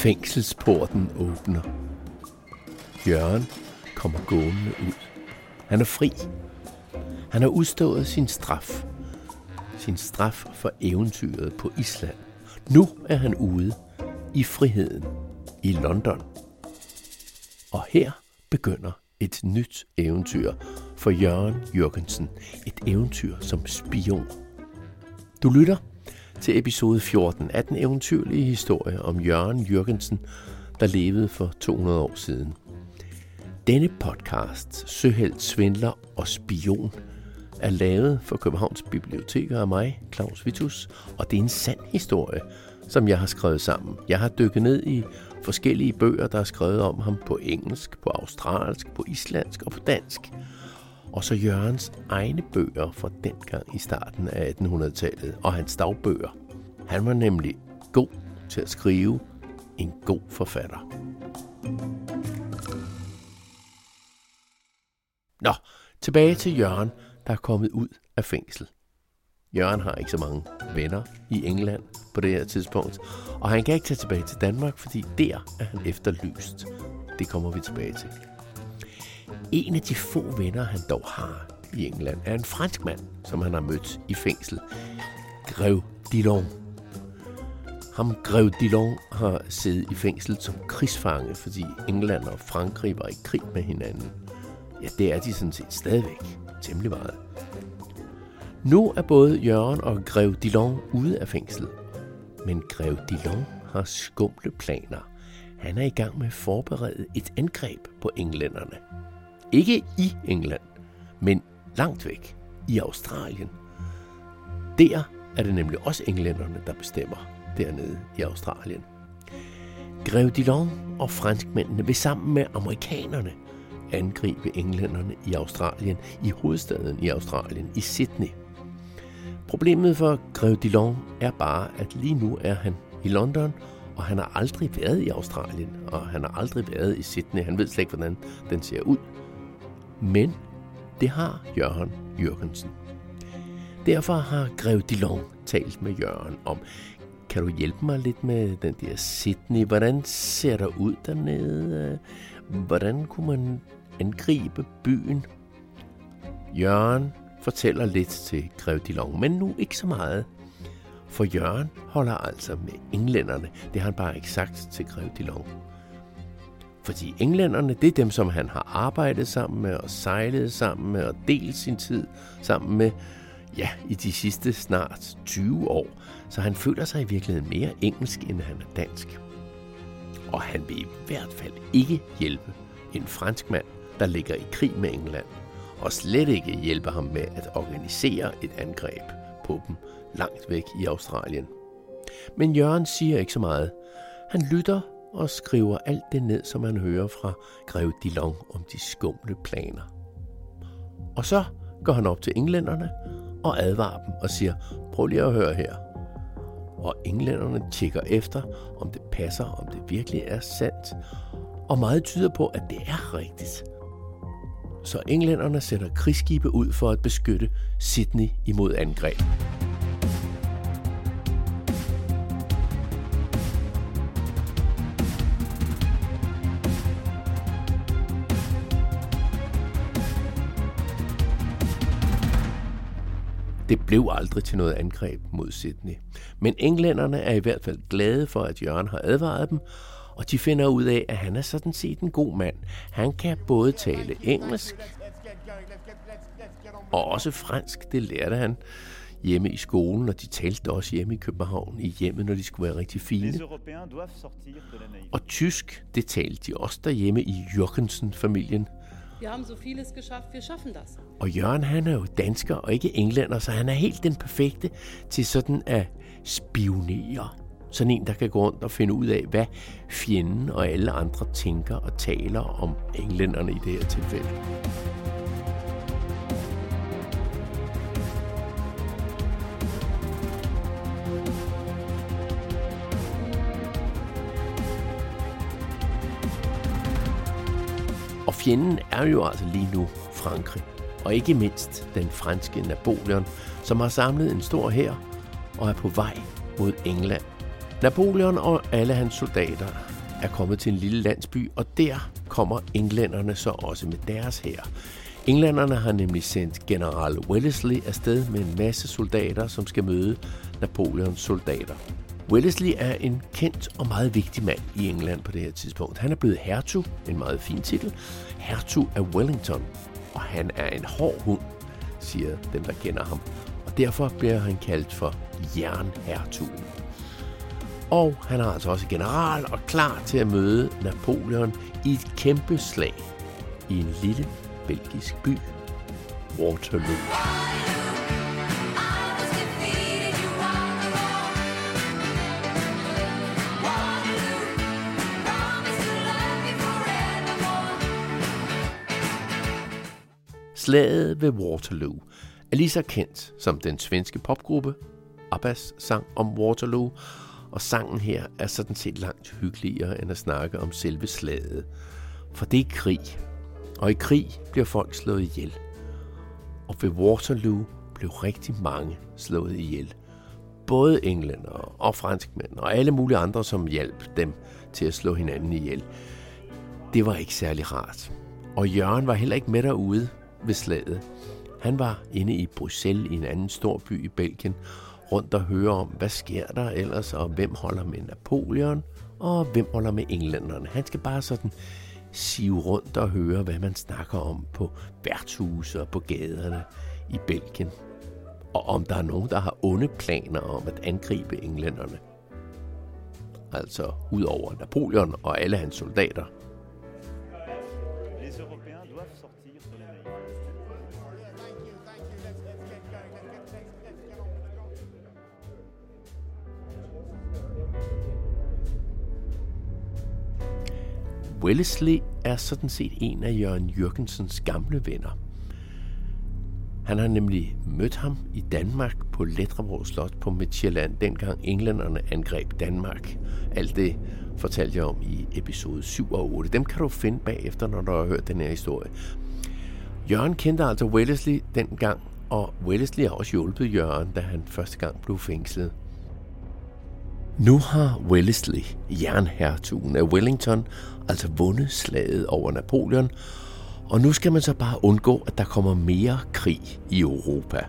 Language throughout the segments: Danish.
Fængselsporten åbner. Jørgen kommer gående ud. Han er fri. Han har udstået sin straf. Sin straf for eventyret på Island. Nu er han ude i friheden i London. Og her begynder et nyt eventyr for Jørgen Jørgensen. Et eventyr som spion. Du lytter til episode 14 af den eventyrlige historie om Jørgen Jørgensen, der levede for 200 år siden. Denne podcast, Søhelt, Svindler og Spion, er lavet for Københavns Biblioteker af mig, Claus Vitus, og det er en sand historie, som jeg har skrevet sammen. Jeg har dykket ned i forskellige bøger, der er skrevet om ham på engelsk, på australsk, på islandsk og på dansk. Og så Jørgens egne bøger fra dengang i starten af 1800-tallet og hans dagbøger. Han var nemlig god til at skrive en god forfatter. Nå, tilbage til Jørgen, der er kommet ud af fængsel. Jørgen har ikke så mange venner i England på det her tidspunkt, og han kan ikke tage tilbage til Danmark, fordi der er han efterlyst. Det kommer vi tilbage til. En af de få venner, han dog har i England, er en fransk mand, som han har mødt i fængsel. Grev Dillon. Ham Grev Dillon har siddet i fængsel som krigsfange, fordi England og Frankrig var i krig med hinanden. Ja, det er de sådan set stadigvæk. Temmelig meget. Nu er både Jørgen og Grev Dillon ude af fængsel. Men Grev Dillon har skumle planer. Han er i gang med at forberede et angreb på englænderne. Ikke i England, men langt væk i Australien. Der er det nemlig også englænderne, der bestemmer dernede i Australien. Grev Dillon og franskmændene vil sammen med amerikanerne angribe englænderne i Australien, i hovedstaden i Australien, i Sydney. Problemet for Grev Dillon er bare, at lige nu er han i London, og han har aldrig været i Australien, og han har aldrig været i Sydney. Han ved slet ikke, hvordan den ser ud. Men det har Jørgen Jørgensen. Derfor har Grev Dillon talt med Jørgen om, kan du hjælpe mig lidt med den der Sydney? Hvordan ser der ud dernede? Hvordan kunne man angribe byen? Jørgen fortæller lidt til Grev Dillon, men nu ikke så meget. For Jørgen holder altså med englænderne. Det har han bare ikke sagt til Grev Dillon. Fordi englænderne, det er dem, som han har arbejdet sammen med og sejlet sammen med og delt sin tid sammen med, ja, i de sidste snart 20 år. Så han føler sig i virkeligheden mere engelsk, end han er dansk. Og han vil i hvert fald ikke hjælpe en fransk mand, der ligger i krig med England, og slet ikke hjælpe ham med at organisere et angreb på dem langt væk i Australien. Men Jørgen siger ikke så meget. Han lytter og skriver alt det ned, som han hører fra Grev Dillon om de skumle planer. Og så går han op til englænderne og advarer dem og siger, prøv lige at høre her. Og englænderne tjekker efter, om det passer, om det virkelig er sandt. Og meget tyder på, at det er rigtigt. Så englænderne sender krigsskibe ud for at beskytte Sydney imod angreb. Blev aldrig til noget angreb mod Sydney. Men englænderne er i hvert fald glade for, at Jørgen har advaret dem, og de finder ud af, at han er sådan set en god mand. Han kan både tale engelsk og også fransk. Det lærte han hjemme i skolen, og de talte også hjemme i København i hjemmet, når de skulle være rigtig fine. Og tysk, det talte de også derhjemme i Jørgensen-familien. Wir haben so vieles geschafft, wir schaffen das. Og Jørgen, han er jo dansker og ikke englænder, så han er helt den perfekte til sådan at spionere. Sådan en, der kan gå rundt og finde ud af, hvad fjenden og alle andre tænker og taler om englænderne i det her tilfælde. Og fjenden er jo altså lige nu Frankrig, og ikke mindst den franske Napoleon, som har samlet en stor hær og er på vej mod England. Napoleon og alle hans soldater er kommet til en lille landsby, og der kommer englænderne så også med deres hær. Englænderne har nemlig sendt general Wellesley afsted med en masse soldater, som skal møde Napoleons soldater. Wellesley er en kendt og meget vigtig mand i England på det her tidspunkt. Han er blevet hertug, en meget fin titel, hertug af Wellington, og han er en hård hund, siger dem, der kender ham. Og derfor bliver han kaldt for jernhertugen. Og han er altså også general og klar til at møde Napoleon i et kæmpe slag i en lille belgisk by, Waterloo. Slaget ved Waterloo er lige så kendt som den svenske popgruppe Abbas sang om Waterloo, og sangen her er sådan set langt hyggeligere end at snakke om selve slaget. For det er krig, og i krig bliver folk slået ihjel. Og ved Waterloo blev rigtig mange slået ihjel. Både englænder og franskmænd og alle mulige andre, som hjalp dem til at slå hinanden ihjel. Det var ikke særlig rart. Og Jørgen var heller ikke med derude ved slaget. Han var inde i Bruxelles i en anden stor by i Belgien, rundt og høre om, hvad sker der ellers, og hvem holder med Napoleon, og hvem holder med englænderne. Han skal bare sådan sive rundt og høre, hvad man snakker om på værtshuse og på gaderne i Belgien. Og om der er nogen, der har onde planer om at angribe englænderne. Altså ud over Napoleon og alle hans soldater – Wellesley er sådan set en af Jørgen Jørgensens gamle venner. Han har nemlig mødt ham i Danmark på Letreborg Slot på Midtjylland, dengang englænderne angreb Danmark. Alt det fortalte jeg om i episode 7 og 8. Dem kan du finde bagefter, når du har hørt den her historie. Jørgen kendte altså Wellesley dengang, og Wellesley har også hjulpet Jørgen, da han første gang blev fængslet. Nu har Wellesley, jernhertugen af Wellington, altså vundet slaget over Napoleon, og nu skal man så bare undgå, at der kommer mere krig i Europa.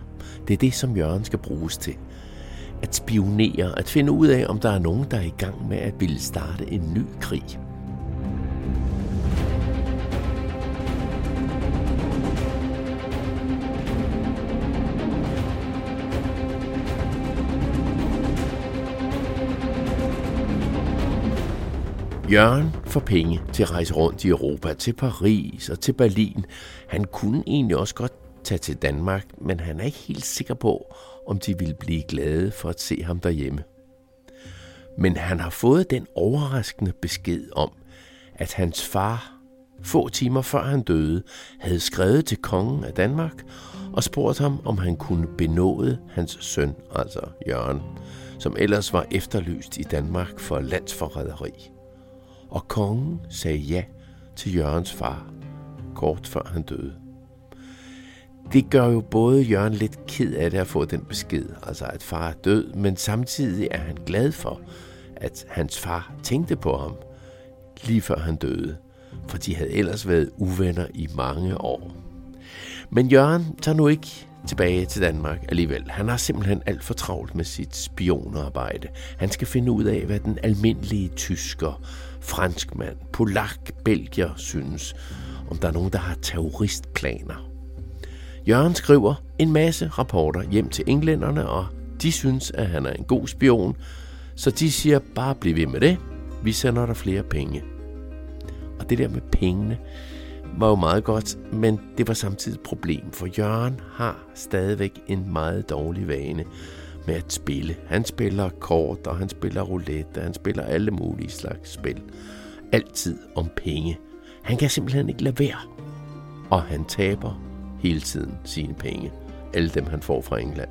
Det er det, som Jørgen skal bruges til. At spionere, at finde ud af, om der er nogen, der er i gang med at ville starte en ny krig. Jørgen får penge til at rejse rundt i Europa, til Paris og til Berlin. Han kunne egentlig også godt tage til Danmark, men han er ikke helt sikker på, om de ville blive glade for at se ham derhjemme. Men han har fået den overraskende besked om, at hans far, få timer før han døde, havde skrevet til kongen af Danmark og spurgt ham, om han kunne benåde hans søn, altså Jørgen, som ellers var efterlyst i Danmark for landsforræderi og kongen sagde ja til Jørgens far, kort før han døde. Det gør jo både Jørgen lidt ked af det at få den besked, altså at far er død, men samtidig er han glad for, at hans far tænkte på ham lige før han døde, for de havde ellers været uvenner i mange år. Men Jørgen tager nu ikke tilbage til Danmark alligevel. Han har simpelthen alt for travlt med sit spionarbejde. Han skal finde ud af, hvad den almindelige tysker, franskmand, polak, belgier synes, om der er nogen, der har terroristplaner. Jørgen skriver en masse rapporter hjem til englænderne, og de synes, at han er en god spion, så de siger, bare bliv ved med det, vi sender dig flere penge. Og det der med pengene var jo meget godt, men det var samtidig et problem, for Jørgen har stadigvæk en meget dårlig vane med at spille. Han spiller kort, og han spiller roulette, og han spiller alle mulige slags spil. Altid om penge. Han kan simpelthen ikke lade være. Og han taber hele tiden sine penge. Alle dem, han får fra England.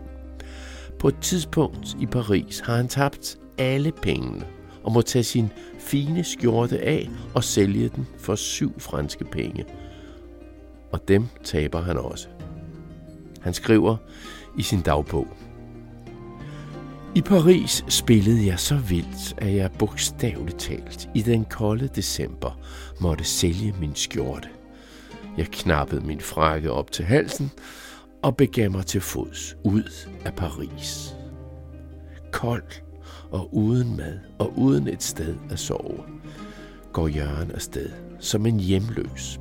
På et tidspunkt i Paris har han tabt alle pengene og må tage sin fine skjorte af og sælge den for syv franske penge. Og dem taber han også. Han skriver i sin dagbog. I Paris spillede jeg så vildt, at jeg bogstaveligt talt i den kolde december måtte sælge min skjorte. Jeg knappede min frakke op til halsen og begav mig til fods ud af Paris. Kold og uden mad og uden et sted at sove, går Jørgen afsted som en hjemløs.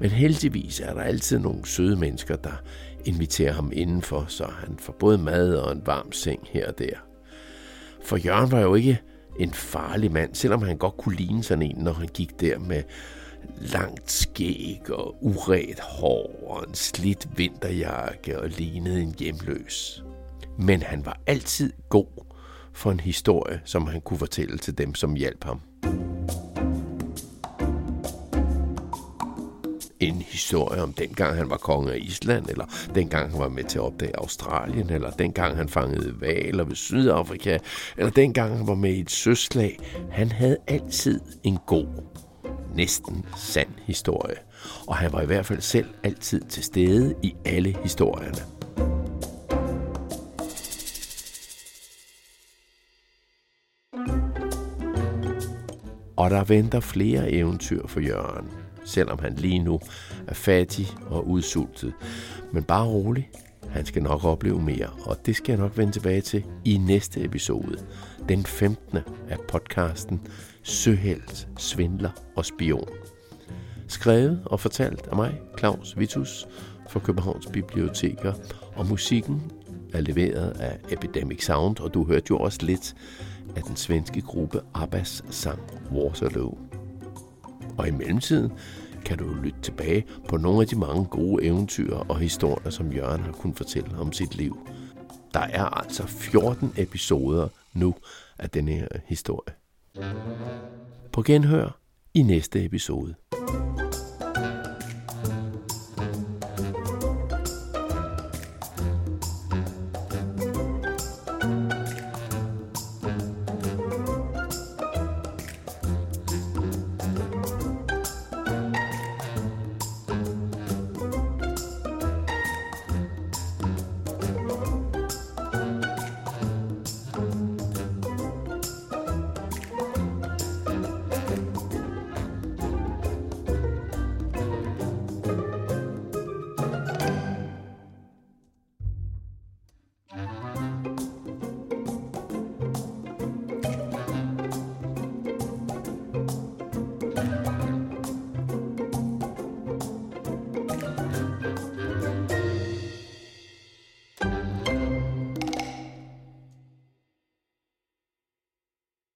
Men heldigvis er der altid nogle søde mennesker, der inviterer ham indenfor, så han får både mad og en varm seng her og der. For Jørgen var jo ikke en farlig mand, selvom han godt kunne ligne sådan en, når han gik der med langt skæg og uret hår og en slidt vinterjakke og lignede en hjemløs. Men han var altid god for en historie, som han kunne fortælle til dem, som hjalp ham. en historie om dengang han var konge af Island, eller dengang han var med til at opdage Australien, eller dengang han fangede valer ved Sydafrika, eller dengang han var med i et søslag. Han havde altid en god, næsten sand historie. Og han var i hvert fald selv altid til stede i alle historierne. Og der venter flere eventyr for Jørgen selvom han lige nu er fattig og udsultet. Men bare rolig, han skal nok opleve mere, og det skal jeg nok vende tilbage til i næste episode, den 15. af podcasten Søhelt, Svindler og Spion. Skrevet og fortalt af mig, Claus Vitus, fra Københavns Biblioteker, og musikken er leveret af Epidemic Sound, og du hørte jo også lidt af den svenske gruppe Abbas sang Waterloo. Og i mellemtiden kan du lytte tilbage på nogle af de mange gode eventyr og historier, som Jørgen har kunnet fortælle om sit liv. Der er altså 14 episoder nu af denne her historie. På genhør i næste episode.